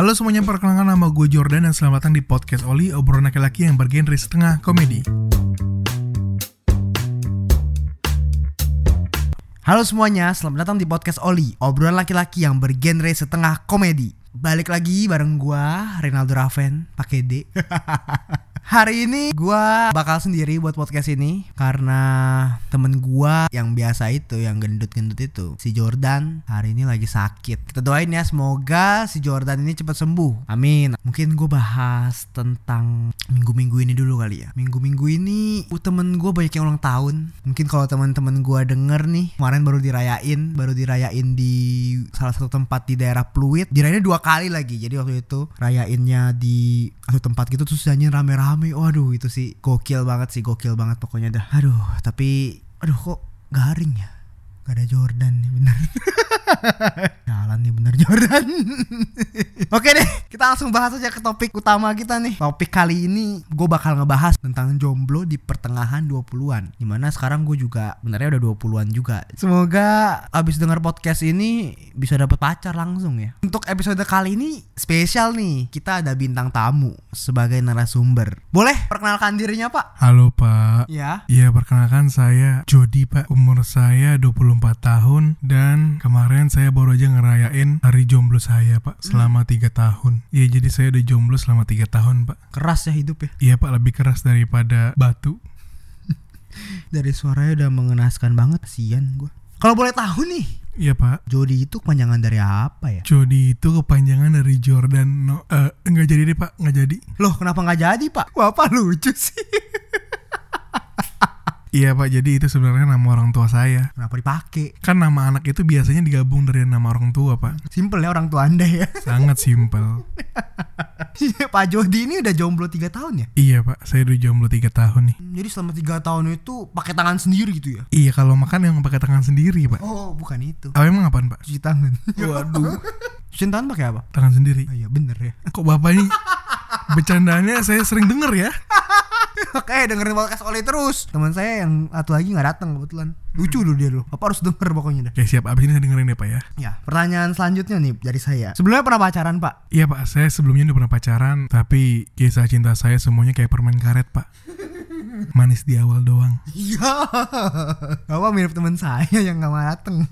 Halo semuanya, perkenalkan nama gue Jordan dan selamat datang di podcast Oli, obrolan laki-laki yang bergenre setengah komedi. Halo semuanya, selamat datang di podcast Oli, obrolan laki-laki yang bergenre setengah komedi. Balik lagi bareng gua, Rinaldo Raven, pakai D. Hari ini gua bakal sendiri buat podcast ini karena temen gua yang biasa itu, yang gendut-gendut itu, si Jordan hari ini lagi sakit. Kita doain ya semoga si Jordan ini cepat sembuh. Amin. Mungkin gua bahas tentang minggu-minggu ini dulu kali ya. Minggu-minggu ini uh, temen gua banyak yang ulang tahun. Mungkin kalau teman-teman gua denger nih, kemarin baru dirayain, baru dirayain di salah satu tempat di daerah Pluit. Dirayainnya dua kali lagi. Jadi waktu itu rayainnya di satu tempat gitu terus nyanyi rame-rame. Waduh, itu sih gokil banget sih, gokil banget pokoknya dah. Aduh, tapi aduh kok garing ya? Gak ada Jordan nih bener. Jalan nih bener Jordan. Oke deh kita langsung bahas aja ke topik utama kita nih. Topik kali ini gue bakal ngebahas tentang jomblo di pertengahan 20-an Di mana sekarang gue juga benernya udah 20-an juga. Semoga abis denger podcast ini bisa dapet pacar langsung ya. Untuk episode kali ini spesial nih Kita ada bintang tamu sebagai narasumber. Boleh perkenalkan dirinya pak? Halo Pak. Ya. Ya perkenalkan saya Jody Pak. Umur saya 24 tahun dan kemarin saya baru aja ngerayain hari jomblo saya Pak selama tiga tahun. Ya jadi saya udah jomblo selama tiga tahun Pak. Keras ya hidup ya Iya Pak lebih keras daripada batu. Dari suaranya udah mengenaskan banget Kasian gue Kalau boleh tahu nih Iya Pak. Jody itu kepanjangan dari apa ya? Jody itu kepanjangan dari Jordan no eh nggak jadi deh Pak nggak jadi. Loh kenapa nggak jadi pak? Bapak lucu sih Iya Pak jadi itu sebenarnya nama orang tua saya. Kenapa dipakai? Kan nama anak itu biasanya digabung dari nama orang tua Pak. Simple ya orang tua anda ya Sangat simpel. Pak Jody ini udah jomblo 3 tahun ya? Iya Pak saya udah jomblo tiga tahun nih. Jadi selama 3 tahun itu pakai tangan sendiri gitu ya? Iya kalau makan yang pakai tangan sendiri Pak. Oh bukan itu Oh emang apaan Pak? Cuci tangan Waduh. Cuci tangan pakai apa? Tangan sendiri. Oh iya bener ya Kok bapak ini bercandanya saya sering denger ya? Oke dengerin podcast Oli terus Teman saya yang satu lagi nggak datang kebetulan Lucu dulu dia dulu Bapak harus denger pokoknya dah Oke siap abis ini saya dengerin ya Pak ya. Ya pertanyaan selanjutnya nih dari saya Sebelumnya pernah pacaran pak? Iya Pak saya sebelumnya udah pernah pacaran tapi kisah cinta saya semuanya kayak permen karet Pak. Manis di awal doang. Iya Bapak mirip teman saya yang gak mau dateng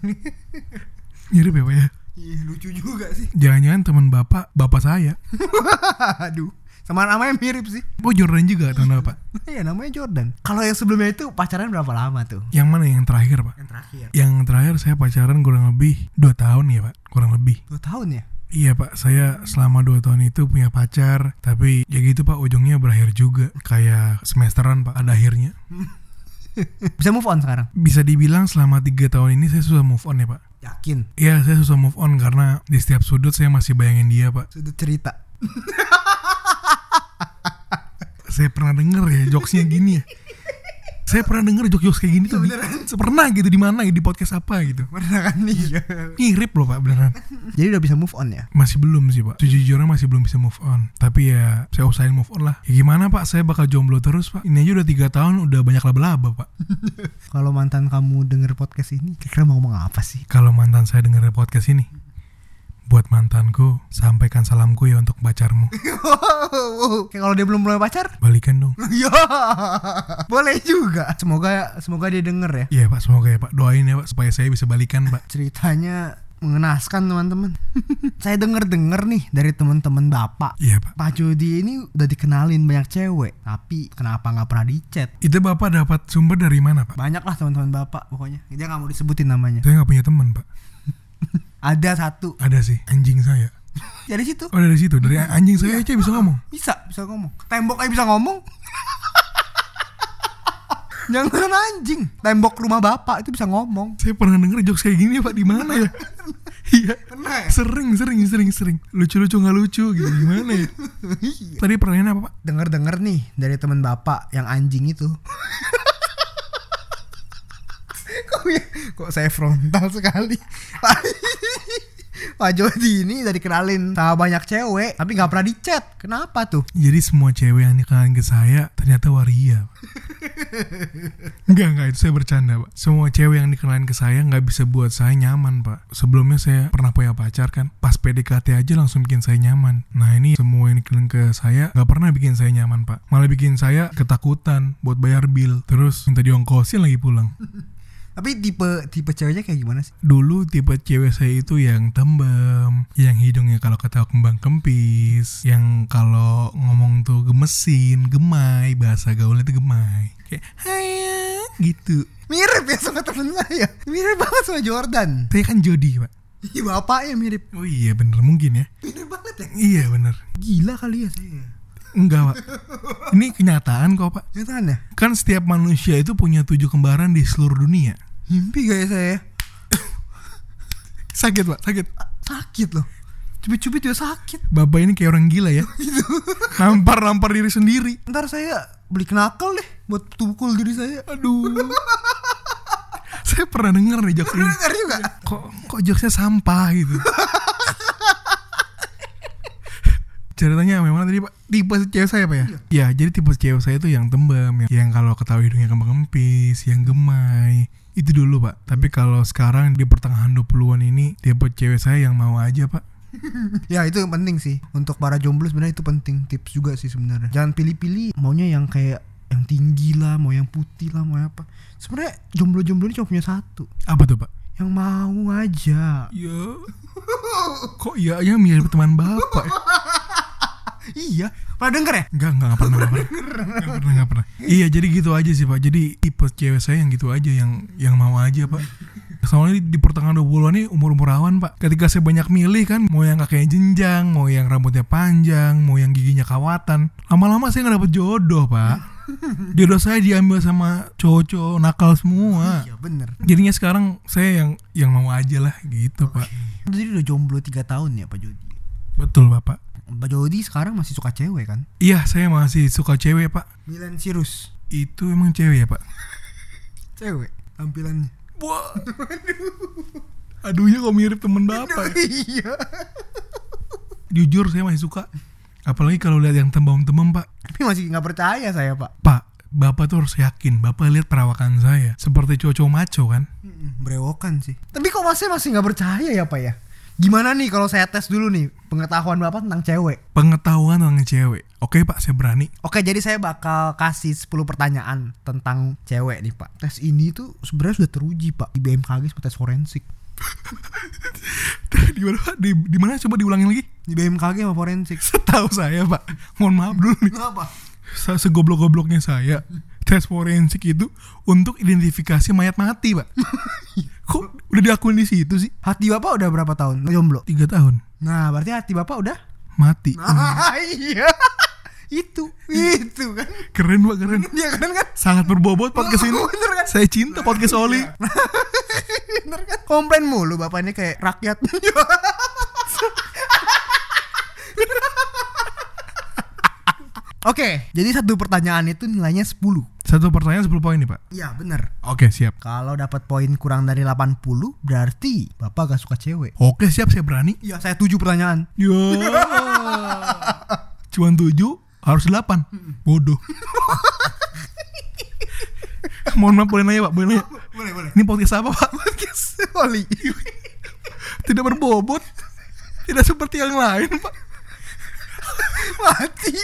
Mirip ya Pak ya? Ih, lucu juga sih Jangan-jangan teman bapak, bapak saya. Aduh Sama namanya mirip sih Oh Jordan juga teman bapak. Iya namanya Jordan Kalau yang sebelumnya itu pacaran berapa lama tuh? Yang mana yang terakhir Pak? Yang terakhir Yang terakhir saya pacaran kurang lebih 2 tahun ya Pak, kurang lebih. Dua tahun ya? Iya Pak, saya selama 2 tahun itu punya pacar, tapi ya gitu Pak, ujungnya berakhir juga. Kayak semesteran Pak, ada akhirnya. Bisa move on sekarang? Bisa dibilang selama 3 tahun ini saya susah move on ya Pak. Yakin? Iya, saya susah move on karena di setiap sudut saya masih bayangin dia Pak. Sudut cerita Saya pernah denger ya jokesnya gini ya. Saya pernah denger jokes-jokes kayak gini tuh. di- Pernah gitu di mana di podcast apa gitu. Pernah kan nih Mirip loh Pak beneran. Jadi udah bisa move on ya? Masih belum sih Pak. Sejujurnya masih belum bisa move on. Tapi ya saya usahain move on lah. Ya gimana Pak? Saya bakal jomblo terus Pak. Ini aja udah tiga tahun udah banyak laba-laba Pak. Kalau mantan kamu denger podcast ini Kira-kira mau ngomong apa sih? Kalau mantan saya denger podcast ini, buat mantanku, sampaikan salamku ya untuk pacarmu. Kayak kalau dia belum mulai pacar? Balikan dong. Ya, boleh juga. Semoga semoga dia denger ya. Iya Pak, semoga ya Pak. Doain ya Pak supaya saya bisa balikan Pak. Ceritanya mengenaskan teman-teman. Saya denger-denger nih dari teman-teman bapak. Iya Pak. Pak Jody ini udah dikenalin banyak cewek, tapi kenapa nggak pernah dicat? Itu Bapak dapat sumber dari mana Pak? Banyak lah teman-teman bapak pokoknya. Dia nggak mau disebutin namanya. Saya nggak punya teman Pak. Ada satu. Ada sih, anjing saya. Dari situ Oh dari situ, dari anjing saya aja bisa ngomong. bisa bisa ngomong. Tembok aja bisa ngomong. Jangan anjing. Tembok rumah bapak itu bisa ngomong. Saya pernah denger jokes kayak gini Pak di mana ya? Iya. Pernah ya? Sering, sering, sering, sering. Lucu-lucu nggak lucu gitu gimana ya? Tadi pertanyaan apa Pak? Dengar-dengar nih dari teman bapak yang anjing itu. kok, ya- kok saya frontal sekali. Pak Jody ini udah dikenalin sama banyak cewek tapi nggak pernah dicat. Kenapa tuh? Jadi semua cewek yang dikenalin ke saya ternyata waria. enggak, enggak itu saya bercanda, Pak. Semua cewek yang dikenalin ke saya nggak bisa buat saya nyaman, Pak. Sebelumnya saya pernah punya pacar kan, pas PDKT aja langsung bikin saya nyaman. Nah ini semua yang dikenalin ke saya nggak pernah bikin saya nyaman, Pak. Malah bikin saya ketakutan buat bayar bill, terus minta diongkosin lagi pulang. Tapi tipe tipe ceweknya kayak gimana sih? Dulu tipe cewek saya itu yang tembem, yang hidungnya kalau ketawa kembang kempis, yang kalau ngomong tuh gemesin, gemai, bahasa gaulnya itu gemai. Kayak haya gitu. Mirip ya sama temen saya. Mirip banget sama Jordan. Saya kan Jody, Pak. Iya bapaknya mirip. Oh iya bener mungkin ya. Mirip banget ya. Iya bener. Gila kali ya saya. Enggak, Pak. Ini kenyataan kok, Pak. Nyataannya Kan setiap manusia itu punya tujuh kembaran di seluruh dunia. Mimpi gak ya saya? Sakit, Pak, sakit. Sakit loh. Cubit-cubit juga sakit. Bapak ini kayak orang gila ya. Nampar-nampar diri sendiri. Ntar saya beli kenakal deh buat pukul diri saya. Aduh. saya pernah denger nih jokes ini. Dengar juga. Kok kok jokesnya sampah gitu. Ceritanya memang tadi pak tipe cewek saya pak ya? Ya jadi tipe cewek saya itu yang tembem, yang, yang kalau ketawa hidungnya kembang kempis, yang gemai itu dulu pak. Tapi kalau sekarang di pertengahan 20-an ini tipe cewek saya yang mau aja pak. Ya itu yang penting sih untuk para jomblo sebenarnya itu penting tips juga sih sebenarnya. Jangan pilih-pilih maunya yang kayak yang tinggi lah, mau yang putih lah, mau yang apa. Sebenarnya jomblo-jomblo ini cuma punya satu, Apa tuh pak? yang mau aja. Ya. Kok iya ya mirip teman bapak ya? Iya, pernah denger ya? Enggak, enggak, enggak pernah, enggak pernah. Enggak pernah, enggak pernah. Iya, jadi gitu aja sih, Pak. Jadi tipe cewek saya yang gitu aja, yang yang mau aja, Pak. Soalnya di, di pertengahan 20-an ini umur-umur awan, Pak. Ketika saya banyak milih kan, mau yang kakinya jenjang, mau yang rambutnya panjang, mau yang giginya kawatan. Lama-lama saya nggak dapet jodoh, Pak. Jodoh saya diambil sama cowok-cowok nakal semua. Iya bener. Jadinya sekarang saya yang yang mau aja lah gitu, Pak. Jadi udah jomblo 3 tahun ya Pak Jody. Betul, Bapak. Pak Jody sekarang masih suka cewek kan? Iya, saya masih suka cewek, Pak. Milan Cyrus. Itu emang cewek ya, Pak? Cewek tampilannya. Wah. Aduhnya kok mirip temen bapak. ya. iya. Jujur saya masih suka. Apalagi kalau lihat yang tembem-tembem pak. Tapi masih nggak percaya saya Pak. Pak, bapak tuh harus yakin. Bapak lihat perawakan saya. Seperti cowok maco kan. Berewokan sih. Tapi kok masih masih nggak percaya ya Pak ya? Gimana nih kalau saya tes dulu nih pengetahuan Bapak tentang cewek? Pengetahuan tentang cewek. Oke pak, saya berani. Oke, jadi saya bakal kasih 10 pertanyaan tentang cewek nih, Pak. Tes ini tuh sebenarnya sudah teruji, Pak, di BMKG seperti tes forensik. di mana pak? Di, di mana coba diulangin lagi? Di BMKG sama forensik. Setahu saya pak. Mohon maaf dulu nih. Kenapa? Se- Segoblok-gobloknya saya. Tes forensik itu untuk identifikasi mayat mati pak. Kok udah diakuin di situ sih? Hati Bapak udah berapa tahun jomblo? Tiga tahun. Nah, berarti hati Bapak udah? Mati. Nah, iya. itu, itu kan. Keren pak, keren. Dia kan kan sangat berbobot podcast ini. Bener kan? Saya cinta podcast Oli. Bener kan? Komplain mulu Bapak ini kayak rakyat. Oke, jadi satu pertanyaan itu nilainya 10. Satu pertanyaan 10 poin nih, Pak. Iya, bener. Oke, siap. Kalau dapat poin kurang dari 80, berarti Bapak gak suka cewek. Oke, siap, saya berani. Iya, saya tujuh pertanyaan. Yo. Cuman 7 harus 8. Bodoh. Mohon maaf boleh nanya, Pak? Boleh nanya? Boleh, boleh. Ini podcast apa, Pak? Podcast Oli. Tidak berbobot. Tidak seperti yang lain, Pak. Mati.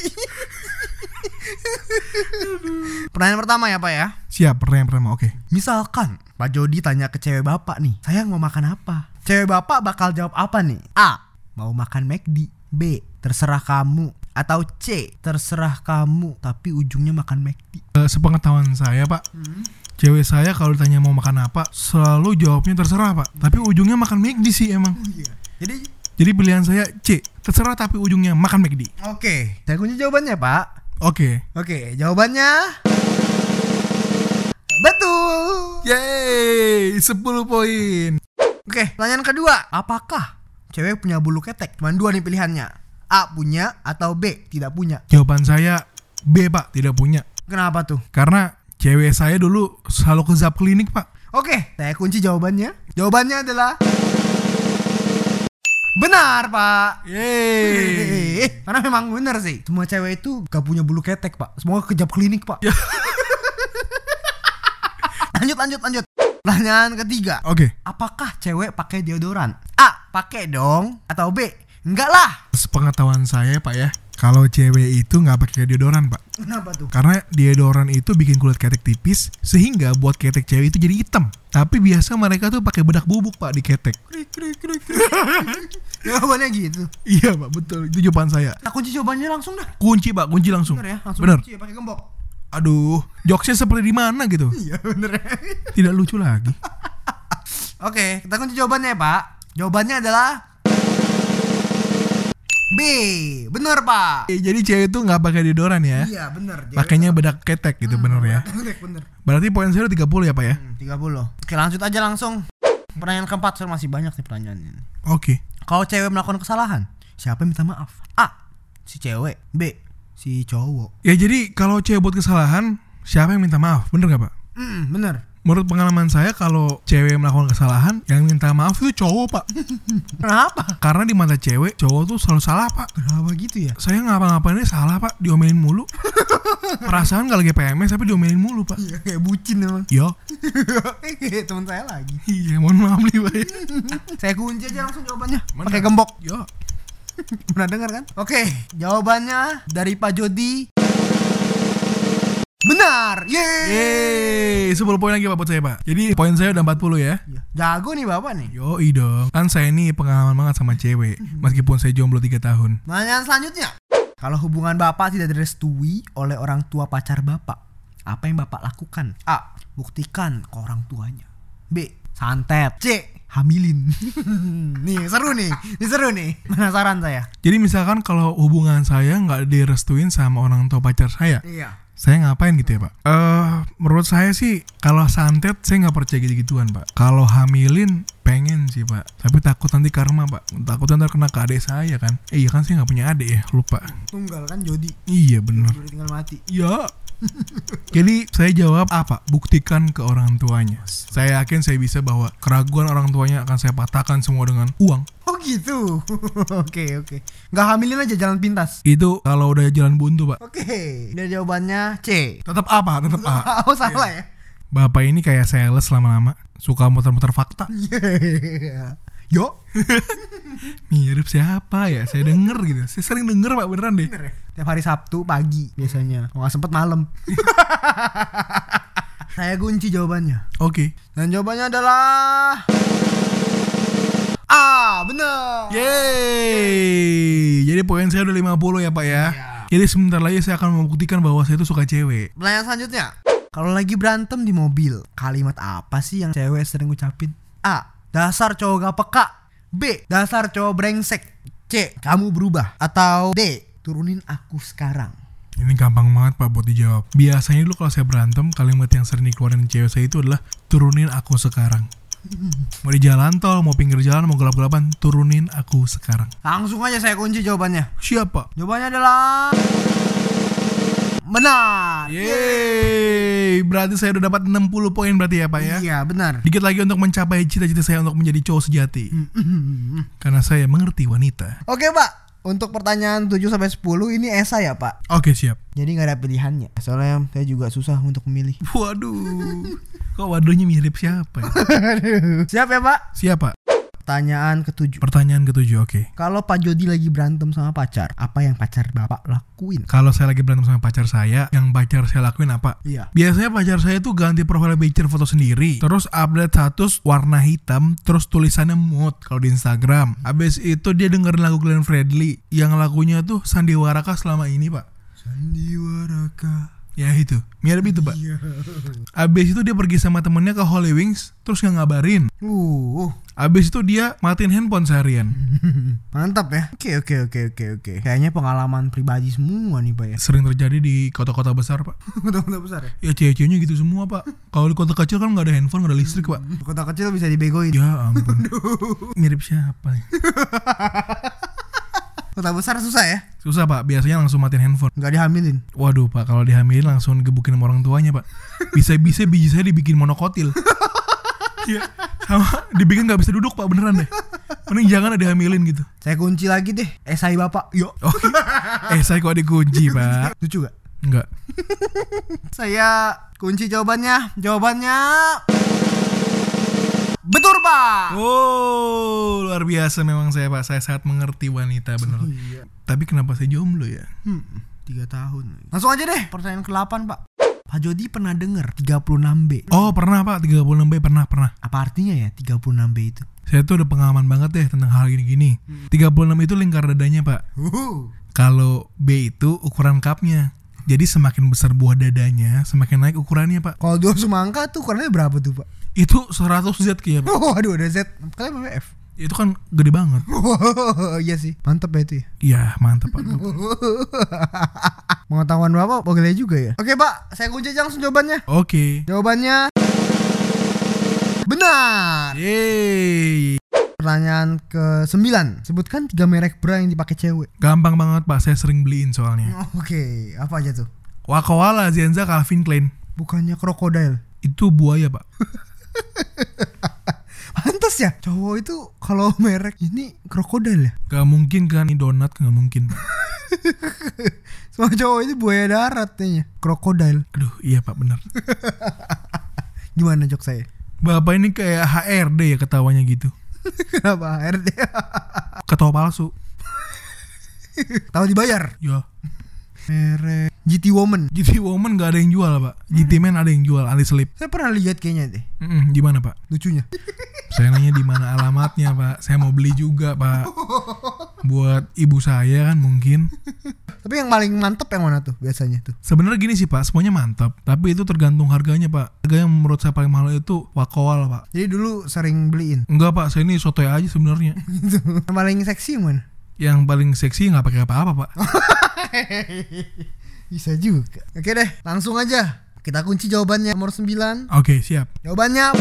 Pertanyaan pertama ya, Pak ya. Siap, pertanyaan pertama. Oke. Misalkan Pak Jody tanya ke cewek Bapak nih, "Sayang mau makan apa?" Cewek Bapak bakal jawab apa nih? A. Mau makan McD. B. Terserah kamu. Atau C. Terserah kamu, tapi ujungnya makan McD. Eh, sepengetahuan saya, Pak. Cewek saya kalau ditanya mau makan apa, selalu jawabnya terserah, Pak. Tapi ujungnya makan McD sih emang. Jadi Jadi pilihan saya C, terserah tapi ujungnya makan McD. Oke, saya kunci jawabannya, Pak. Oke. Oke, jawabannya betul. Yeay, 10 poin. Oke, pertanyaan kedua. Apakah cewek punya bulu ketek? Cuman dua nih pilihannya. A punya atau B tidak punya. Jawaban saya B, Pak, tidak punya. Kenapa tuh? Karena cewek saya dulu selalu ke zap klinik, Pak. Oke, saya kunci jawabannya. Jawabannya adalah Benar pak Yeay. Karena memang benar sih Semua cewek itu gak punya bulu ketek pak Semoga kejap klinik pak Ya. Lanjut lanjut lanjut Pertanyaan ketiga Oke. Apakah cewek pakai deodoran? A. Pakai dong Atau B. Enggak lah Sepengetahuan saya pak ya, kalau cewek itu nggak pakai deodoran pak, Kenapa tuh? karena deodoran itu bikin kulit ketek tipis, sehingga buat ketek cewek itu jadi hitam. Tapi biasa mereka tuh pakai bedak bubuk pak di ketek. Jawabannya gitu Iya pak betul, itu jawaban saya. Nah kunci jawabannya langsung dah Kunci pak, kunci langsung. Bener ya Langsung Bener. kunci ya pakai gembok Aduh, jokesnya seperti di mana gitu? Iya bener ya Tidak lucu lagi. Oke kita kunci jawabannya ya pak Jawabannya adalah B Bener pak Eh, Jadi cewek itu nggak pakai deodoran ya? Iya bener Pakainya bedak ketek gitu bener ya? Bener bener Berarti poin saya udah 30 ya pak ya? Hmm, 30 Oke lanjut aja langsung Pertanyaan keempat Soalnya masih banyak nih pertanyaannya Oke. Kalau cewek melakukan kesalahan Siapa yang minta maaf? A. Si cewek B. Si cowok Ya jadi kalau cewek buat kesalahan, siapa yang minta maaf? Bener nggak pak? Hmm bener Menurut pengalaman saya kalau cewek melakukan kesalahan, yang minta maaf itu cowok pak. Kenapa? Karena di mata cewek, cowok tuh selalu salah pak. Kenapa gitu ya? Saya ngapa-ngapainnya salah pak, diomelin mulu. Perasaan gak lagi PMS tapi diomelin mulu pak. Iya kayak bucin emang Yo, Kayak temen saya lagi iya mohon maaf nih pak. ya. Saya kunci aja langsung jawabannya? Pakai gembok Yo, Pernah dengar kan? Oke jawabannya dari Pak Jody Benar Yeay yeay, 10 poin lagi pak buat saya pak. Jadi poin saya udah 40 ya. Iya. Jago nih bapak nih Yo, dong. Kan saya ini pengalaman banget sama cewek, meskipun saya jomblo 3 tahun. Pertanyaan selanjutnya Kalau hubungan bapak tidak direstui oleh orang tua pacar bapak Apa yang bapak lakukan? A. Buktikan ke orang tuanya B. Santet C. Hamilin Nih seru nih Ini seru nih Penasaran saya Jadi misalkan kalau hubungan saya nggak direstuin sama orang tua pacar saya, Iya saya ngapain gitu ya pak? Eh, menurut saya sih kalau santet saya nggak percaya gitu-gituan pak. Kalau hamilin pengen sih pak, tapi takut nanti karma pak. Takut nanti kena ke adik saya kan? Eh, iya kan saya nggak punya adik ya, lupa. Tunggal kan Jody Iya. Udah tinggal mati Iya. Jadi saya jawab apa? Buktikan ke orang tuanya. Saya yakin saya bisa bahwa keraguan orang tuanya akan saya patahkan semua dengan uang. Oh gitu Oke oke Nggak hamilin aja jalan pintas Itu kalau udah jalan buntu pak. Oke Ini jawabannya C Tetap apa? Tetap A. Oh salah ya Bapak ini kayak sales lama-lama, suka muter-muter fakta. Iya Yo Mirip siapa ya? Saya denger gitu. Saya sering denger pak beneran deh. Bener ya? Tiap hari Sabtu pagi biasanya. Kalau nggak sempet malam. Saya kunci jawabannya. Oke. Dan jawabannya adalah Ah, bener. Yeay. Jadi poin saya udah 50 ya pak ya. Iya. Jadi sebentar lagi saya akan membuktikan bahwa saya itu suka cewek. Pertanyaan selanjutnya. Kalau lagi berantem di mobil, kalimat apa sih yang cewek sering ucapin? A. Dasar cowok gak peka. B. Dasar cowok brengsek. C. Kamu berubah. Atau D. Turunin aku sekarang. Ini gampang banget pak buat dijawab. Biasanya dulu kalau saya berantem, kalimat yang sering dikeluarin cewek saya itu adalah turunin aku sekarang. Mau di jalan tol, mau pinggir jalan, mau gelap-gelapan, turunin aku sekarang. Langsung aja saya kunci jawabannya. Siapa? Jawabannya adalah benar. Yeay, berarti saya udah dapat 60 poin berarti ya pak ya. Iya, benar. Dikit lagi untuk mencapai cita-cita saya untuk menjadi cowok sejati. Karena saya mengerti wanita. Oke, Pak. Untuk pertanyaan 7 sampai 10 ini esai ya, Pak. Oke siap. Jadi nggak ada pilihannya. Soalnya saya juga susah untuk memilih. Waduh. Kok waduhnya mirip siapa ya? Siap ya, Pak? Siapa? Pertanyaan ketujuh. Pertanyaan ketujuh, oke. Kalau Pak Jody lagi berantem sama pacar, apa yang pacar Bapak lakuin? Kalau saya lagi berantem sama pacar saya, yang pacar saya lakuin apa? Iya. Biasanya pacar saya tuh ganti profile picture foto sendiri, terus update status warna hitam, terus tulisannya mood kalau di Instagram. Abis itu dia dengerin lagu Glenn Fredly, yang lagunya tuh Sandiwara Kah selama ini pak. Sandiwara Ya itu, mirip itu pak. Iya. Abis itu dia pergi sama temennya ke Holy Wings, terus nggak ngabarin. Uh, Abis itu dia matiin handphone seharian. mantap ya. Oke, oke, oke, oke, oke. Kayaknya pengalaman pribadi semua nih, Pak ya. Sering terjadi di kota-kota besar pak. Kota-kota besar ya. Ya cewek-ceweknya gitu semua pak. Kalau di kota kecil kan nggak ada handphone, nggak ada listrik pak. Kota kecil bisa dibegoin. Ya ampun. Mirip siapa nih? Kota besar susah ya. Susah pak, biasanya langsung matiin handphone. Nggak dihamilin. Waduh pak, kalau dihamilin langsung gebukin sama orang tuanya pak. Bisa-bisa biji saya dibikin monokotil. Iya, sama dibikin nggak bisa duduk pak beneran deh. Mending jangan ada hamilin gitu. Saya kunci lagi deh. Esai bapak. Yuk. Oh, eh saya kok dikunci pak? Lucu gak? Enggak. Saya kunci jawabannya. Jawabannya betul pak. Oh luar biasa memang saya pak. Saya sangat mengerti wanita bener. Iya. Tapi kenapa saya jomblo ya? Hmm, tiga tahun. Langsung aja deh. Pertanyaan ke-8 pak. Pak Jody pernah denger 36B? Oh pernah pak 36B pernah pernah. Apa artinya ya 36B itu? Saya tuh udah pengalaman banget deh tentang hal gini-gini. 36 itu lingkar dadanya pak. Uhuh. Kalau B itu ukuran cupnya. Jadi semakin besar buah dadanya, semakin naik ukurannya pak. Kalau dua semangka tuh ukurannya berapa tuh pak? Itu 100 Z kayaknya pak. Oh, aduh ada Z. Kalian apa F? Itu kan gede banget. Oh, iya sih. Mantep ya itu ya. Iya mantap pak. Pengetahuan Bapak boleh juga ya. Oke, Pak. Saya kunci aja langsung jawabannya. Oke. Jawabannya benar. Yeay. Pertanyaan ke-9. Sebutkan tiga merek bra yang dipakai cewek. Gampang banget pak, saya sering beliin soalnya. Oke, apa aja tuh? Wakawala, Zenza, Calvin Klein. Bukannya krokodil. Itu buaya pak. Pantes ya, cowok itu kalau merek ini krokodil ya. Gak mungkin kan ini donat, gak mungkin. Semua cowok ini buaya darat kayaknya. Krokodil. Aduh iya pak bener. Gimana jok saya? Bapak ini kayak HRD ya ketawanya gitu. Kenapa RD? Ketawa palsu. Tahu dibayar. Ya. Merek GT Woman. GT Woman gak ada yang jual pak. GT Man ada yang jual, anti slip. Saya pernah lihat kayaknya deh. Mm-mm, gimana pak? Lucunya. Saya nanya di mana alamatnya pak. Saya mau beli juga pak. Buat ibu saya kan mungkin. Tapi yang paling mantep yang mana tuh biasanya tuh? Sebenarnya gini sih pak, semuanya mantap. Tapi itu tergantung harganya pak. Harga yang menurut saya paling mahal itu Wakawal pak. Jadi dulu sering beliin. Enggak pak, saya ini sotoy aja sebenarnya. Yang paling seksi mana? Yang paling seksi nggak pakai apa-apa pak. Bisa juga. Oke deh, langsung aja. Kita kunci jawabannya nomor 9. Oke siap. Jawabannya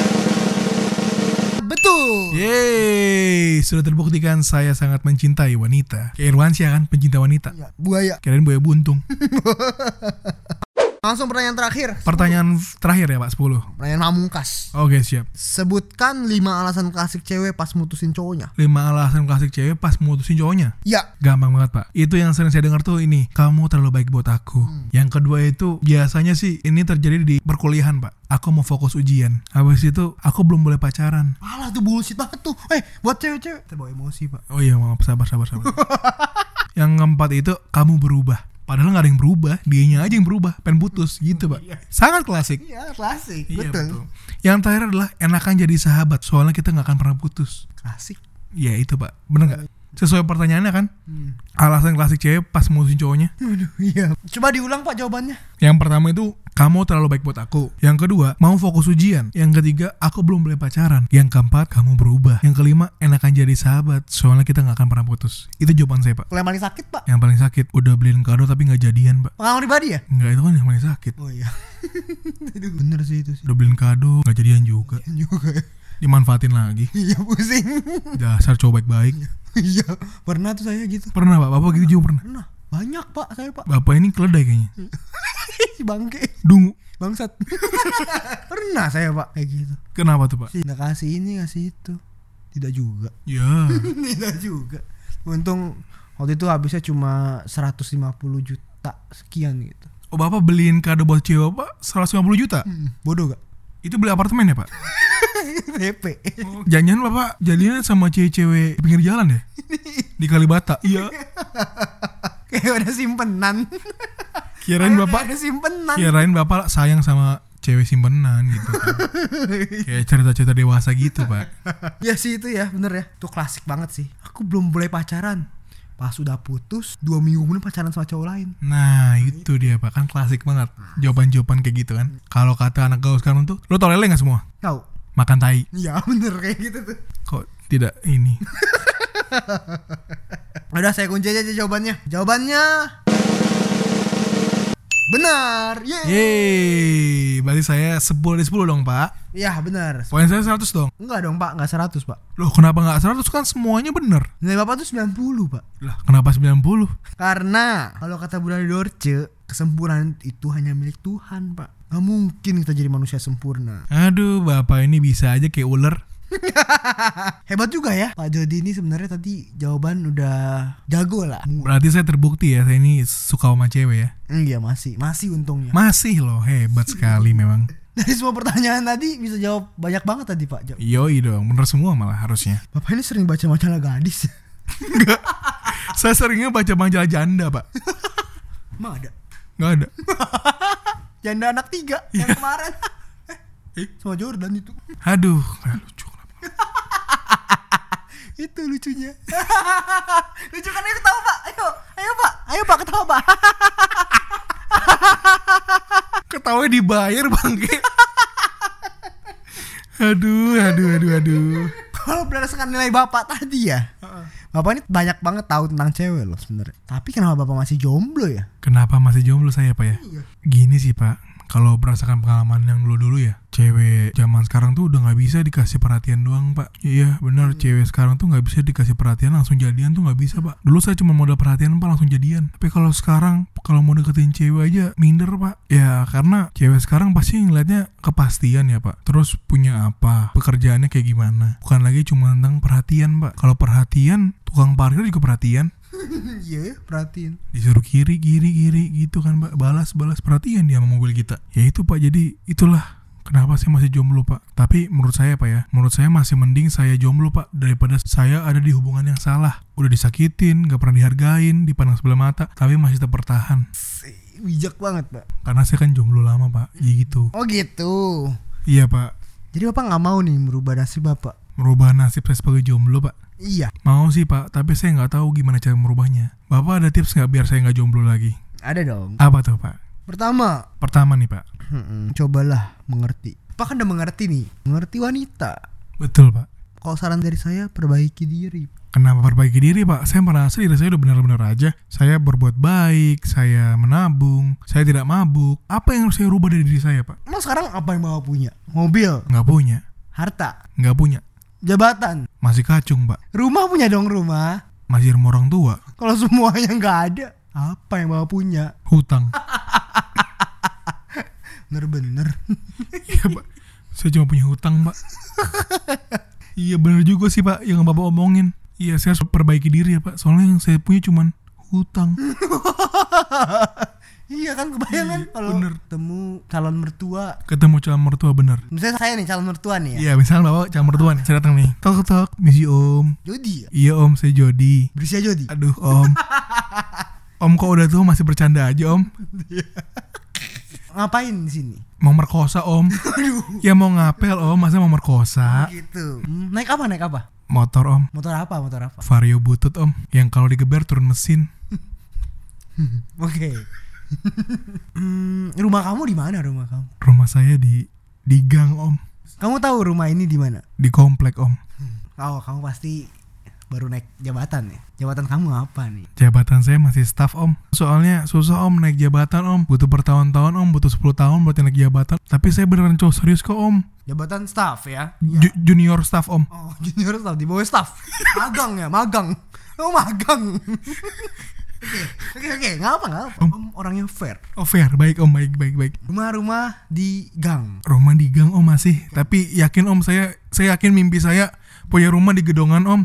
betul. Yeay, sudah terbuktikan saya sangat mencintai wanita. Kayak Irwansyah kan, pencinta wanita. Ya, buaya. Kirain buaya buntung. Langsung pertanyaan terakhir. Pertanyaan terakhir ya pak, 10. Pertanyaan pamungkas. Oke siap. Sebutkan 5 alasan klasik cewek pas mutusin cowoknya. 5 alasan klasik cewek pas mutusin cowoknya. Ya. Gampang banget pak Itu yang sering saya dengar tuh ini Kamu terlalu baik buat aku Yang kedua itu Biasanya sih ini terjadi di perkuliahan pak Aku mau fokus ujian Habis itu Aku belum boleh pacaran Alah tuh bullshit banget tuh. Eh, buat cewek-cewek terbawa emosi, Pak. Oh iya maaf sabar sabar sabar Yang keempat itu Kamu berubah Padahal nggak ada yang berubah Dianya aja yang berubah Pengen putus gitu pak Sangat klasik Iya, klasik. Iya betul. betul Yang terakhir adalah Enakan jadi sahabat Soalnya kita nggak akan pernah putus Klasik. Iya itu pak Bener nggak? Sesuai pertanyaannya kan Hmm. Alasan klasik cewek pas mutusin cowoknya Waduh, iya. Coba diulang, Pak, jawabannya. Yang pertama itu kamu terlalu baik buat aku. Yang kedua, mau fokus ujian. Yang ketiga, aku belum boleh pacaran. Yang keempat, kamu berubah. Yang kelima, enakan jadi sahabat. Soalnya kita nggak akan pernah putus. Itu jawaban saya, Pak. Yang paling sakit, Pak. Yang paling sakit, udah beliin kado tapi nggak jadian, Pak. Pengalaman pribadi ya? Nggak, itu kan yang paling sakit. Oh iya. Aduh, bener sih itu sih. Udah beliin kado, nggak jadian juga. Juga ya. Dimanfaatin lagi. Iya pusing. Dasar cowok baik-baik. Iya, pernah tuh saya gitu. Pernah, Pak. Bapak gitu juga pernah. Pernah. Banyak, Pak, saya, Pak. Bapak ini keledai kayaknya. Bangke. Dungu. Bangsat. pernah saya, Pak, kayak gitu. Kenapa tuh, Pak? Nggak kasih ini, kasih itu. Tidak juga. Ya. Tidak juga. Untung waktu itu habisnya cuma 150 juta sekian gitu. Oh, Bapak beliin kado buat cewek, Pak, 150 juta. Hmm, bodoh gak? Itu beli apartemen ya, Pak? DP. Jangan bapak jadinya sama cewek-cewek pinggir jalan ya? Di Kalibata. Iya. Kayak udah simpenan. Kirain bapak, ada simpenan. kirain bapak sayang sama cewek simpenan gitu. Kan. Kayak cerita-cerita dewasa gitu pak. ya sih itu ya, bener ya. Itu klasik banget sih. Aku belum boleh pacaran. Pas sudah putus, dua minggu kemudian pacaran sama cowok lain. Nah itu dia pak kan klasik banget jawaban-jawaban kayak gitu kan. Kalau kata anak gaul sekarang tuh, lo tau lele nggak semua? Tahu? Makan tai. Iya bener kayak gitu tuh. Kok tidak ini? Udah saya kunci aja jawabannya. Jawabannya benar. Yeay. Yeay, berarti saya 10 dari 10 dong pak. Iya benar. Poin saya 100 dong. Enggak dong pak, enggak 100 pak. Loh kenapa nggak 100 kan semuanya bener? Nilai bapak tuh 90 pak. Lah kenapa 90? Karena kalau kata Bunda Dorce, kesempurnaan itu hanya milik Tuhan, Pak. Gak mungkin kita jadi manusia sempurna. Aduh, bapak ini bisa aja kayak ular. Hebat juga ya Pak Jody ini sebenarnya tadi jawaban udah jago lah. Berarti saya terbukti ya, saya ini suka sama cewek ya. Iya masih, masih untungnya. Masih loh, hebat sekali memang. Dari semua pertanyaan tadi bisa jawab banyak banget tadi Pak. Jawab. Yoi dong, bener semua malah harusnya. Bapak ini sering baca majalah gadis. Enggak. saya seringnya baca majalah janda, Pak. Emang ada? Nggak ada. Janda anak tiga yang kemarin. eh, sama Jordan itu. Aduh, lucu. itu lucunya. Lucu kan ayo ketawa Pak. Ayo, ayo Pak. Ayo Pak ketawa Pak. Ketawa dibayar bangke. aduh, aduh, aduh, aduh. Kalau berdasarkan nilai Bapak tadi ya. Bapak ini banyak banget tahu tentang cewek loh sebenarnya. Tapi kenapa Bapak masih jomblo ya? Kenapa masih jomblo saya pak ya? Gini sih pak, kalau berdasarkan pengalaman yang dulu-dulu ya, cewek zaman sekarang tuh udah nggak bisa dikasih perhatian doang pak. Iya bener, cewek sekarang tuh nggak bisa dikasih perhatian langsung jadian tuh nggak bisa pak. Dulu saya cuma modal perhatian pak langsung jadian. Tapi kalau sekarang kalau mau deketin cewek aja minder pak. Ya karena cewek sekarang pasti ngeliatnya kepastian ya pak. Terus punya apa, pekerjaannya kayak gimana. Bukan lagi cuma tentang perhatian pak. Kalau perhatian, tukang parkir juga perhatian Iya, perhatiin. disuruh kiri kiri kiri gitu kan pak balas balas perhatian dia sama mobil kita ya itu pak jadi itulah kenapa saya masih jomblo pak tapi menurut saya pak ya menurut saya masih mending saya jomblo pak daripada saya ada di hubungan yang salah udah disakitin gak pernah dihargain dipandang sebelah mata tapi masih tetap bertahan Bijak banget, Pak. karena saya kan jomblo lama pak ya gitu Oh gitu. iya pak Jadi Bapak nggak mau nih merubah nasib Bapak? merubah nasib saya sebagai jomblo pak Iya. mau sih pak tapi saya nggak tahu gimana cara merubahnya bapak ada tips nggak biar saya nggak jomblo lagi Ada dong. apa tuh pak Pertama, pertama nih pak mm-mm, cobalah mengerti. Pak kan udah mengerti nih, mengerti wanita. betul pak Kalau saran dari saya, perbaiki diri. Kenapa perbaiki diri pak? Saya merasa diri saya udah benar-benar aja Saya berbuat baik, saya menabung, saya tidak mabuk Apa yang harus saya rubah dari diri saya pak? Emang sekarang apa yang Bapak punya? Mobil, Nggak punya, harta, nggak punya jabatan, Masih kacung pak, rumah punya dong rumah. masih rumah orang tua Kalau semuanya nggak ada, apa yang Bapak punya? Hutang Bener-bener. Iya pak, saya cuma punya hutang pak Iya bener juga sih pak yang bapak omongin Iya saya harus perbaiki diri ya pak Soalnya yang saya punya cuman hutang iya kan kebayang kan kalau bener. ketemu calon mertua. Ketemu calon mertua bener Misalnya saya nih calon mertua nih ya. Iya misalnya bapak calon mertua nih Saya datang nih Tok tok, misi om Jody ya? Iya om, saya Jody Bersih Jody. Aduh om Om kok udah tuh masih bercanda aja om Ngapain di sini? Mau merkosa om Ya mau ngapel om Masa mau merkosa Gitu. Hmm, naik apa? Naik apa? Motor om Motor apa? Motor apa? Vario butut om Yang kalau digeber turun mesin Oke. hmm, rumah kamu di mana rumah kamu? Rumah saya di Di gang om Kamu tahu rumah ini di mana? Di komplek om Oh, kamu pasti baru naik jabatan ya. Jabatan kamu apa nih? Jabatan saya masih staff om Soalnya susah om naik jabatan om Butuh bertahun-tahun om Butuh 10 tahun buat naik jabatan Tapi saya beneran cowok serius kok om Jabatan staff ya. Ju- Junior staff om Oh, junior staff di bawah staff. Magang ya, magang. Oh, magang. Oke, oke, oke, nggak apa, nggak apa. Om orangnya fair. Oh fair, baik om, baik, baik, baik Rumah-rumah di gang. Rumah di gang om masih Tapi yakin om saya Saya yakin mimpi saya Punya rumah di gedongan om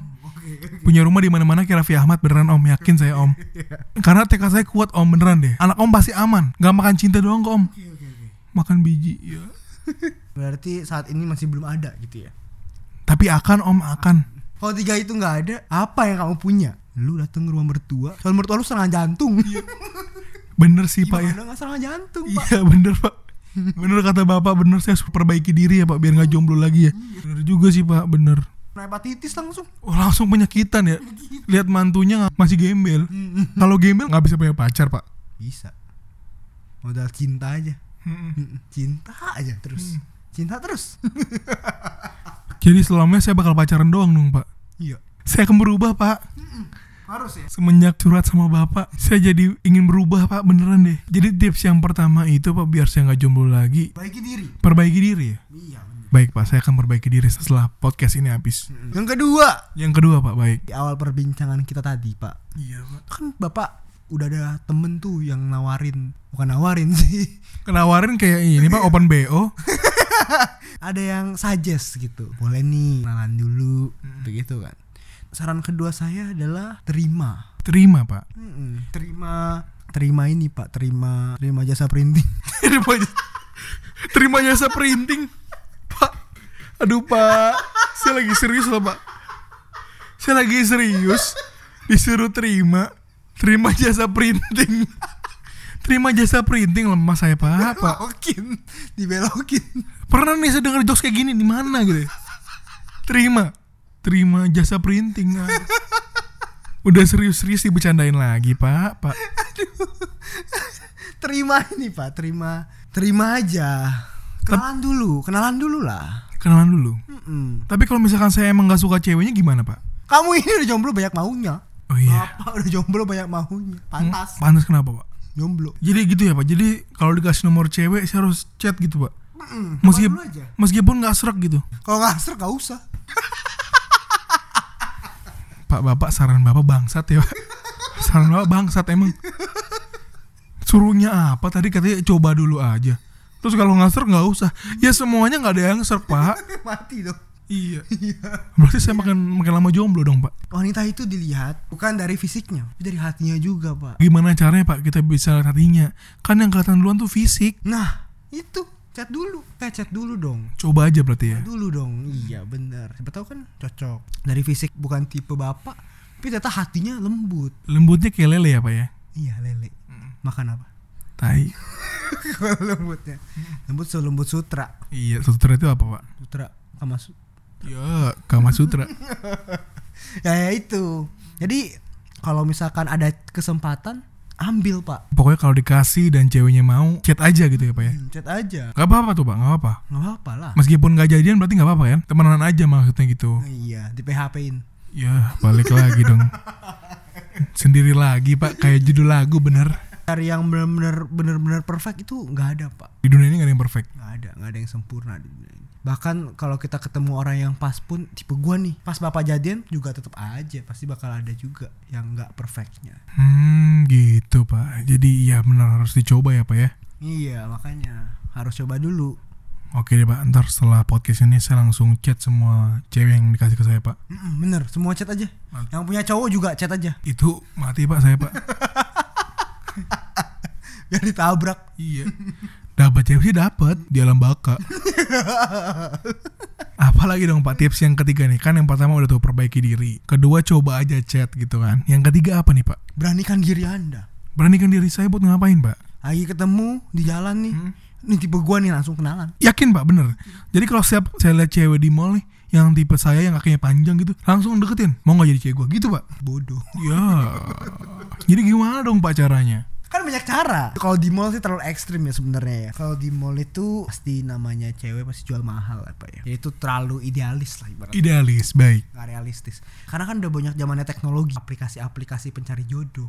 Punya rumah di mana-mana kayak Raffi Ahmad beneran om. Yakin saya om. Karena tekad saya kuat om beneran deh. Anak om pasti aman. Gak makan cinta doang kok om. Makan biji ya. Berarti saat ini masih belum ada gitu ya. Tapi akan om akan. Kalau tiga itu nggak ada, apa yang kamu punya? Lu dateng ke rumah mertua, soal mertua lu serangan jantung. Bener sih pak ya. Gimana nggak serangan jantung, Pak? Iya bener pak. Bener kata bapak bener. Saya harus perbaiki diri ya pak Biar gak jomblo lagi ya. Bener juga sih pak bener Kena hepatitis langsung. Oh, langsung penyakitan ya Lihat mantunya masih gembel Kalau gembel nggak bisa punya pacar pak Bisa. Modal cinta aja. Cinta aja terus. Cinta terus. Jadi selamanya saya bakal pacaran doang dong pak Iya. Saya akan berubah pak Harus ya. Semenjak curhat sama bapak Saya jadi ingin berubah pak beneran deh Jadi tips yang pertama itu pak Biar saya nggak jomblo lagi Baiki diri. Perbaiki diri ya Iya. Baik pak. Saya akan perbaiki diri setelah podcast ini habis. Yang kedua, Yang kedua pak. Baik. Di awal perbincangan kita tadi, Pak. Iya pak. Kan Bapak udah ada temen tuh yang nawarin, bukan nawarin sih. Kenawarin kayak ini pak. Open BO ada yang suggest gitu. Boleh nih kenalan dulu. Begitu kan. Saran kedua saya adalah terima. Terima pak. Mm-mm, terima terima ini pak. Terima terima jasa printing. Terima, terima jasa printing. Aduh pak, saya lagi serius loh pak. Saya lagi serius disuruh terima terima jasa printing. Terima jasa printing lemah saya pak. Pak dibelokin dibelokin pernah nih saya dengar jokes kayak gini di mana gitu. ya? Terima terima jasa printing. Ah. Udah serius-serius dibercandain lagi pak pak. terima ini pak terima terima aja kenalan dulu kenalan dulu lah Kenalan dulu. Mm-mm. Tapi kalau misalkan saya emang gak suka ceweknya gimana pak? kamu ini udah jomblo banyak maunya Oh iya. bapak udah jomblo banyak maunya pantas Panas kenapa pak? jomblo Jadi gitu ya pak. Jadi kalau dikasih nomor cewek saya harus chat gitu pak. Coba dulu aja meskipun nggak serak gitu. kalau nggak serak gak usah Pak bapak saran bapak bangsat ya pak. Saran bapak bangsat emang. Suruhnya apa tadi katanya coba dulu aja. Terus kalau nggak nggak usah. Ya semuanya nggak ada yang serak pak. mati dong Iya. Berarti saya makin makin lama jomblo dong pak. wanita itu dilihat bukan dari fisiknya tapi dari hatinya juga pak Gimana caranya pak kita bisa lihat hatinya? Kan yang kelihatan duluan tuh fisik. nah itu chat dulu kayak chat dulu dong Coba aja berarti ya. dulu dong iya bener siapa tahu kan cocok dari fisik bukan tipe bapak tapi ternyata hatinya lembut Lembutnya kayak lele ya pak ya. iya lele makan apa Tai. lembutnya lembut selembut sutra Iya, sutra itu apa pak? sutra kamas Ya, Kama Sutra. ya, ya itu jadi kalau misalkan ada kesempatan ambil pak Pokoknya kalau dikasih dan ceweknya mau, chat aja gitu ya pak ya. Hmm, chat aja Gak apa-apa tuh pak, gak apa-apa. nggak apa-apa lah Meskipun gak jadian berarti gak apa-apa kan? Temenan aja maksudnya gitu. iya di PHP in Ya, balik lagi dong. Sendiri lagi pak, kayak judul lagu bener. Cari yang benar-benar benar-benar perfect itu nggak ada pak Di dunia ini gak ada yang perfect. nggak ada nggak ada yang sempurna di dunia ini bahkan kalau kita ketemu orang yang pas pun tipe gua nih pas bapak jadian juga tetap aja pasti bakal ada juga yang nggak perfectnya Hmm, gitu pak. Jadi ya benar harus dicoba ya pak ya. iya makanya harus coba dulu Oke deh pak, ntar setelah podcast ini saya langsung chat semua cewek yang dikasih ke saya pak. Mm-mm, bener semua chat aja Mantap. yang punya cowok juga chat aja Itu mati pak saya pak. biar ditabrak Iya. Dapat cewek sih dapat di alam baka. Apalagi dong Pak tips yang ketiga nih kan yang pertama udah tuh perbaiki diri. Kedua coba aja chat gitu kan. Yang ketiga apa nih Pak? beranikan diri anda Beranikan diri saya buat ngapain Pak? lagi ketemu di jalan nih ini tipe gua nih langsung kenalan Yakin Pak bener. Jadi kalau siap saya lihat cewek di mall nih yang tipe saya yang kakinya panjang gitu langsung deketin mau nggak jadi cewek gua gitu Pak? bodoh Ya. Jadi gimana dong Pak caranya? kan banyak cara kalau di mall sih terlalu ekstrim ya sebenarnya ya kalau di mall itu pasti namanya cewek pasti jual mahal apa ya Jadi itu terlalu idealis lah ibaratnya Idealis baik. nggak realistis karena kan udah banyak zamannya teknologi aplikasi-aplikasi pencari jodoh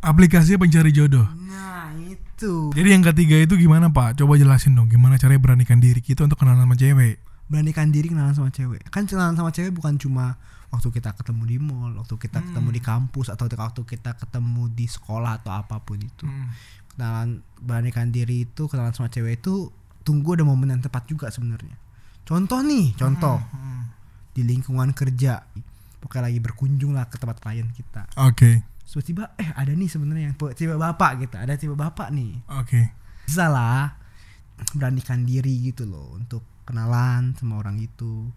Aplikasinya pencari jodoh. nah itu Jadi yang ketiga itu gimana Pak? Coba jelasin dong gimana caranya beranikan diri kita untuk kenalan sama cewek. Beranikan diri kenalan sama cewek. Kan kenalan sama cewek bukan cuma waktu kita ketemu di mall waktu kita ketemu di kampus atau waktu kita ketemu di sekolah atau apa pun itu. Kenalan beranikan diri itu kenalan sama cewek itu tunggu ada momen yang tepat juga sebenarnya. Contoh nih contoh. Di lingkungan kerja pokoknya lagi berkunjung lah ke tempat klien kita. Oke, Terus tiba eh ada nih sebenarnya yang tiba bapak gitu ada tiba bapak nih. Oke. bisa lah beranikan diri gitu loh untuk kenalan sama orang itu.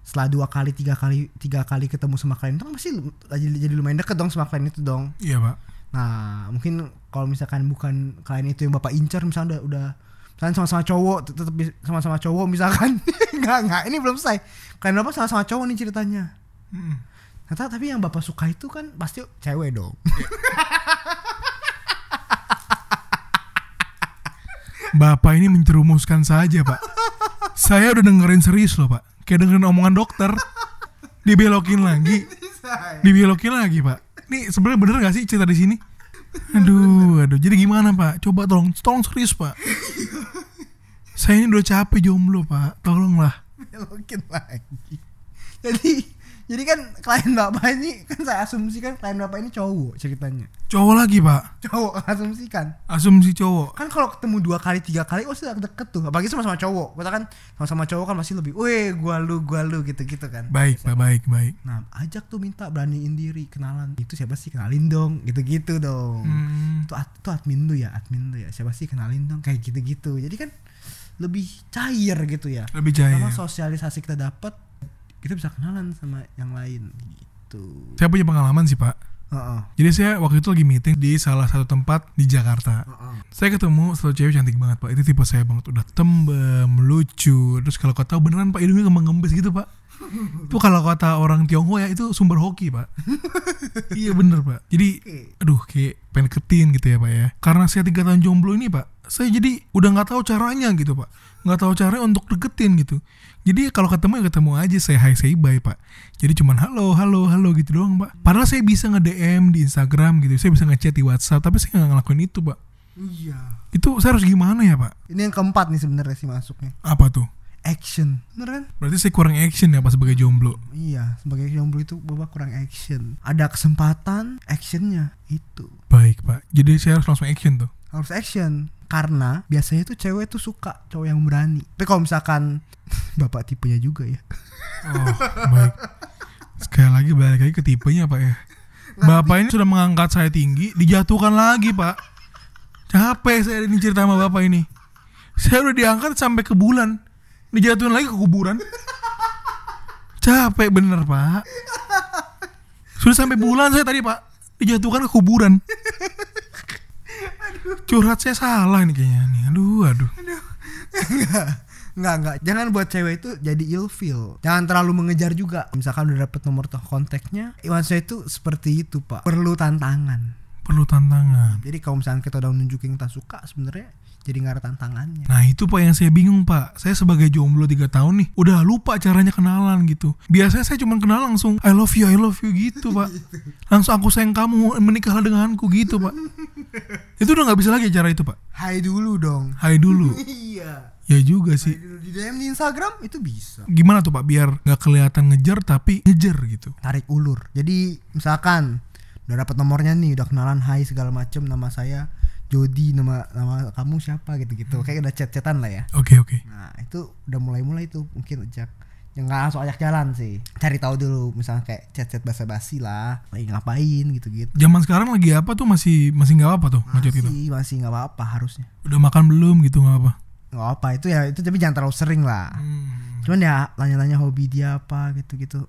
Setelah dua kali tiga kali tiga kali ketemu sama klien itu kan pasti lu- jadi, jadi lumayan deket dong sama klien itu dong. Iya Pak. nah mungkin kalau misalkan bukan klien itu yang bapak incar misalnya udah udah misalnya sama-sama cowok tet- tetap sama-sama cowok misalkan. Nggak nggak ini belum selesai. Klien bapak sama-sama cowok nih ceritanya. Mm. Ternyata tapi yang bapak suka itu kan pasti cewek dong. Bapak ini mencerumuskan saja Pak. Saya udah dengerin serius loh Pak. Kayak dengerin omongan dokter. Dibelokin lagi, dibelokin lagi Pak. Nih sebenarnya bener gak sih cerita di sini? Aduh, aduh. Jadi gimana Pak? Coba tolong, tolong serius Pak. Saya ini udah capek jomblo Pak. Tolonglah. belokin lagi jadi Jadi kan klien bapak ini kan saya asumsikan klien bapak ini cowok ceritanya. Cowok lagi pak. Cowok asumsikan. Asumsi cowok. Kan kalau ketemu dua kali tiga kali oh sudah deket tuh. Apalagi sama-sama cowok. Kita kan sama-sama cowok kan pasti lebih, weh gua lu gua lu gitu-gitu kan. Baik pak, baik baik. Nah ajak tuh minta beraniin diri kenalan. Itu siapa sih kenalin dong gitu-gitu dong. Hmm, Itu, ad- itu admin lu ya admin lu ya. Siapa sih kenalin dong kayak gitu-gitu. Jadi kan lebih cair gitu ya. lebih jaya. Sama sosialisasi kita dapat kita bisa kenalan sama yang lain gitu. Saya punya pengalaman sih pak. Heeh. Jadi saya waktu itu lagi meeting di salah satu tempat di Jakarta. Heeh. Saya ketemu satu cewek cantik banget pak. Itu tipe saya banget. Udah tembem, lucu. Terus kalau kau tahu beneran pak hidungnya kembang ngembes gitu pak. Itu kalau kata orang Tionghoa ya itu sumber hoki pak. iya bener pak. Jadi aduh kayak pengen ketin gitu ya pak ya. Karena saya tiga tahun jomblo ini pak. Saya jadi udah nggak tahu caranya gitu pak. Nggak tahu caranya untuk deketin gitu. Jadi kalau ketemu ya ketemu aja saya hi say bye pak. Jadi cuman halo halo halo gitu doang pak. Padahal saya bisa nge DM di Instagram gitu. Saya bisa ngechat di WhatsApp. Tapi saya nggak ngelakuin itu pak. Iya. Itu saya harus gimana ya pak? Ini yang keempat nih sebenarnya sih masuknya. Apa tuh? Action. Bener kan? Berarti saya kurang action ya pas sebagai jomblo. Iya, sebagai jomblo itu bapak kurang action. Ada kesempatan, actionnya itu Baik pak. Jadi saya harus langsung action tuh. harus action. Karena biasanya tuh cewek tuh suka cowok yang berani. Tapi kalau misalkan bapak tipenya juga ya. Oh baik. Sekali lagi balik lagi ke tipenya pak ya. Bapak ini sudah mengangkat saya tinggi, dijatuhkan lagi pak. Capek saya ini cerita sama bapak ini. Saya udah diangkat sampai ke bulan, dijatuhin lagi ke kuburan. Capek bener pak. Sudah sampai bulan saya tadi pak, dijatuhkan ke kuburan. Curhat saya salah nih kayaknya nih. Aduh, aduh. Enggak, enggak. Jangan buat cewek itu jadi ilfeel. Jangan terlalu mengejar juga. Misalkan udah dapet nomor kontaknya, Iwan saya itu seperti itu, Pak. Perlu tantangan. Perlu tantangan. Jadi kalau misalkan kita udah nunjukin kita suka, sebenarnya jadi nggak ada tantangannya. Nah itu pak yang saya bingung pak Saya sebagai jomblo 3 tahun nih Udah lupa caranya kenalan gitu Biasanya saya cuma kenal langsung I love you, I love you gitu pak Langsung aku sayang kamu Menikahlah denganku gitu pak Itu udah gak bisa lagi cara itu pak Hai dulu dong. Hai dulu Iya. Ya juga sih di DM di Instagram itu bisa. Gimana tuh pak biar gak kelihatan ngejar Tapi ngejar gitu Tarik ulur. Jadi misalkan udah dapat nomornya nih, udah kenalan hai segala macem nama saya Jody nama nama kamu siapa gitu-gitu. Kayak udah chat-chatan lah ya. Oke oke. Nah itu udah mulai-mulai tuh mungkin ajak yang nggak langsung ajak jalan sih. Cari tahu dulu misalnya kayak chat-chat basa-basi lah lagi ngapain gitu-gitu. Zaman sekarang lagi apa tuh? Masih masih nggak apa tuh gitu? Masih masih nggak apa-apa harusnya. Udah makan belum gitu nggak apa? Nggak apa itu ya itu tapi jangan terlalu sering lah. Hmm. cuman ya tanya-tanya hobi dia apa gitu-gitu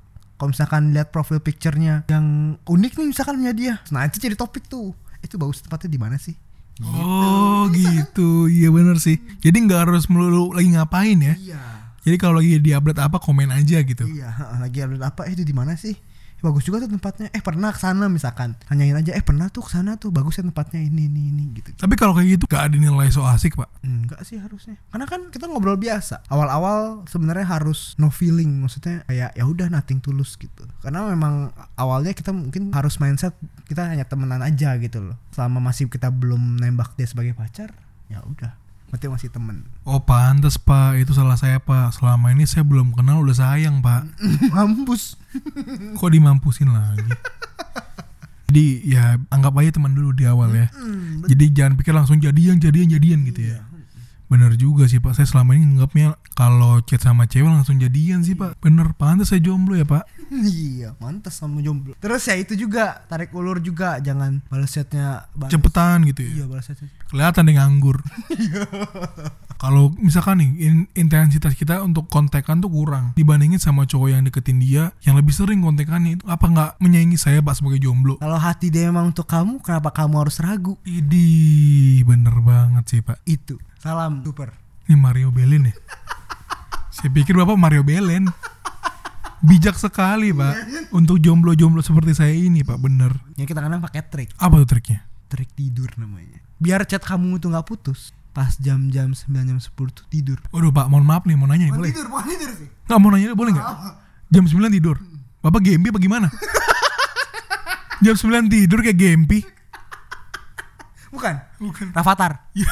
kalau misalkan lihat profil picture-nya yang unik nih misalkan punya dia. Nah itu jadi topik tuh. Itu bagus tempatnya di mana sih? Oh gitu. Iya bener sih. Jadi nggak harus melulu lagi ngapain ya? Iya. Jadi kalau lagi di update apa komen aja gitu. Iya, lagi update apa? Eh, itu di mana sih? Bagus juga tuh tempatnya. Eh, pernah ke sana misalkan. Tanyain aja, eh pernah tuh ke sana tuh, bagus ya tempatnya ini ini ini gitu. Tapi kalau kayak gitu gak ada nilai so asik pak. Enggak sih harusnya. Karena kan kita ngobrol biasa. Awal-awal sebenarnya harus no feeling, maksudnya kayak ya udah nothing tulus gitu. Karena memang awalnya kita mungkin harus mindset kita hanya temenan aja gitu loh. Selama masih kita belum nembak dia sebagai pacar, ya udah. Berarti masih temen. Oh pantas pak, itu salah saya pak. Selama ini saya belum kenal udah sayang pak. Mampus. Kok dimampusin lagi? Jadi ya anggap aja teman dulu di awal ya. Jadi jangan pikir langsung jadian, jadian, jadian gitu ya. Bener juga sih pak. Saya selama ini nganggapnya kalau chat sama cewek langsung jadian sih pak. Bener pantas saya jomblo ya pak. iya, mantas sama jomblo. Terus ya itu juga tarik ulur juga, jangan balas chatnya balas. Cepetan gitu ya. Iya, balas chatnya. Kelihatan deh nganggur. kalau misalkan nih in- intensitas kita untuk kontekan tuh kurang dibandingin sama cowok yang deketin dia yang lebih sering kontekannya itu apa nggak menyaingi saya pak sebagai jomblo? Kalau hati dia emang untuk kamu, kenapa kamu harus ragu? Idi bener banget sih pak. Itu. Salam super. Ini Mario Belen ya? Saya pikir bapak Mario Belen. Bijak sekali pak Untuk jomblo-jomblo seperti saya ini pak Bener Ya kita kadang pakai trik, Apa tuh triknya? trik tidur namanya. Biar chat kamu tuh nggak putus. Pas jam-jam 9 jam 10 tuh tidur. Waduh pak mohon maaf nih Mau nanya nih boleh? tidur, bukan tidur sih. Nggak mau nanya boleh nggak? Jam 9 tidur Bapak gempi apa gimana? Jam 9 tidur kayak gempi Bukan. Bukan. Rafathar. Ya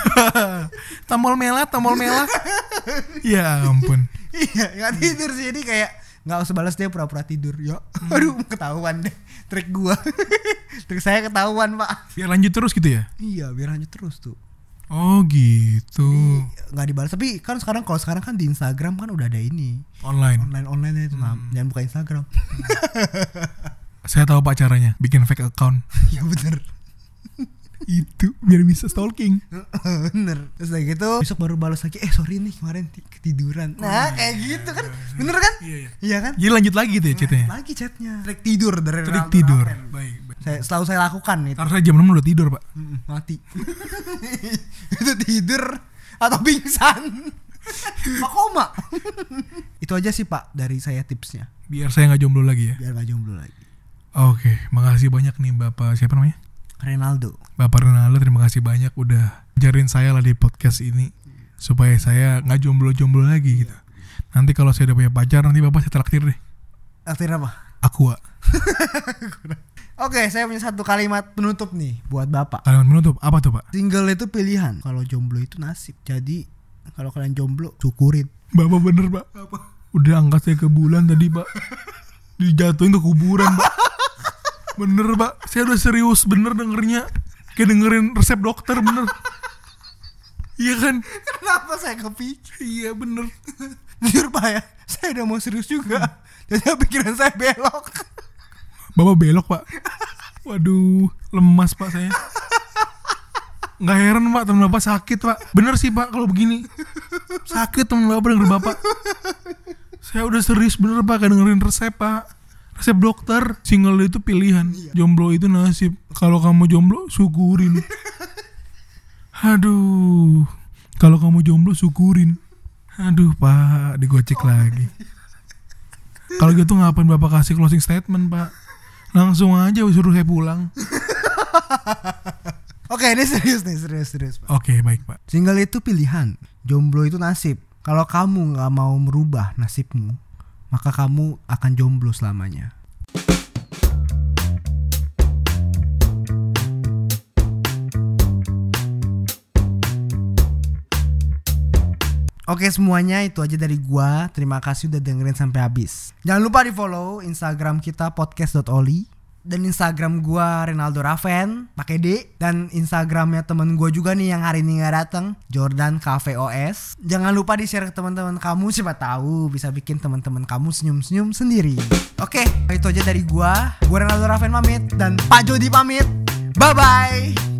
Tombol merah Tombol merah Ya ampun. Iya, nggak tidur sih. Jadi kayak nggak usah balas dia pura-pura tidur. Ya aduh ketahuan deh. Trik gua. Trik saya ketahuan pak. Biar lanjut terus gitu ya? iya biar lanjut terus tuh. Oh gitu. nggak dibalas. Tapi kan sekarang kalau sekarang kan di Instagram kan udah ada ini. Online. online online itu nah, jangan buka Instagram. Saya tahu pak caranya. Bikin fake account. ya bener Itu biar bisa stalking. bener terus udah gitu besok baru balas lagi eh sorry nih kemarin ti- ketiduran nah kayak gitu kan bener kan Iya iya. iya kan Jadi lanjut lagi tuh ya ceritanya. lagi chatnya trik tidur dari Trik tidur. Baik. baik. saya selalu saya lakukan itu Harusnya jam 6 udah tidur pak. Mati itu tidur atau pingsan Pak koma itu aja sih pak dari saya tipsnya Biar saya nggak jomblo lagi ya. biar gak jomblo lagi Oke, makasih banyak nih bapak siapa namanya? Renaldo Bapak Ronaldo terima kasih banyak udah ajarin saya lah di podcast ini supaya saya nggak jomblo-jomblo lagi gitu. Nanti kalau saya udah punya pacar nanti bapak saya traktir deh. akhirnya apa Aqua. Oke, saya punya satu kalimat penutup nih buat Bapak. Kalimat menutup apa tuh pak? Single itu pilihan, kalau jomblo itu nasib. Jadi, kalau kalian jomblo, syukurin. Bapak bener pak. Udah angkat saya ke bulan tadi pak. Dijatuhin ke kuburan pak. Bener pak. Saya udah serius bener dengernya. Kayak dengerin resep dokter bener. Iya kan? Kenapa saya kepikir? Iya bener. Jujur Pak ya, saya udah mau serius juga. Jadi pikiran saya belok. Bapak belok pak. Waduh, lemas pak saya. Nggak heran pak, temen bapak sakit pak. Bener sih pak kalau begini. Sakit temen bapak denger bapak. Saya udah serius bener pak, kayak dengerin resep pak. Resep dokter, single itu pilihan, jomblo itu nasib. Kalau kamu jomblo, syukurin. Aduh, kalau kamu jomblo syukurin. Aduh pak, digocek lagi. Kalau gitu ngapain bapak kasih closing statement pak? Langsung aja suruh saya pulang. Oke, ini serius nih, serius, serius Pak. Oke baik pak. Single itu pilihan, jomblo itu nasib. Kalau kamu nggak mau merubah nasibmu, maka kamu akan jomblo selamanya. Oke semuanya itu aja dari gua. Terima kasih udah dengerin sampai habis. Jangan lupa di follow Instagram kita podcast.oli dan Instagram gua Renaldo Raven pakai D dan Instagramnya temen gua juga nih yang hari ini nggak datang Jordan Cafe OS. Jangan lupa di share ke teman-teman kamu siapa tahu bisa bikin teman-teman kamu senyum-senyum sendiri. Oke itu aja dari gua. Gua Renaldo Raven pamit dan Pak Jody pamit. Bye bye.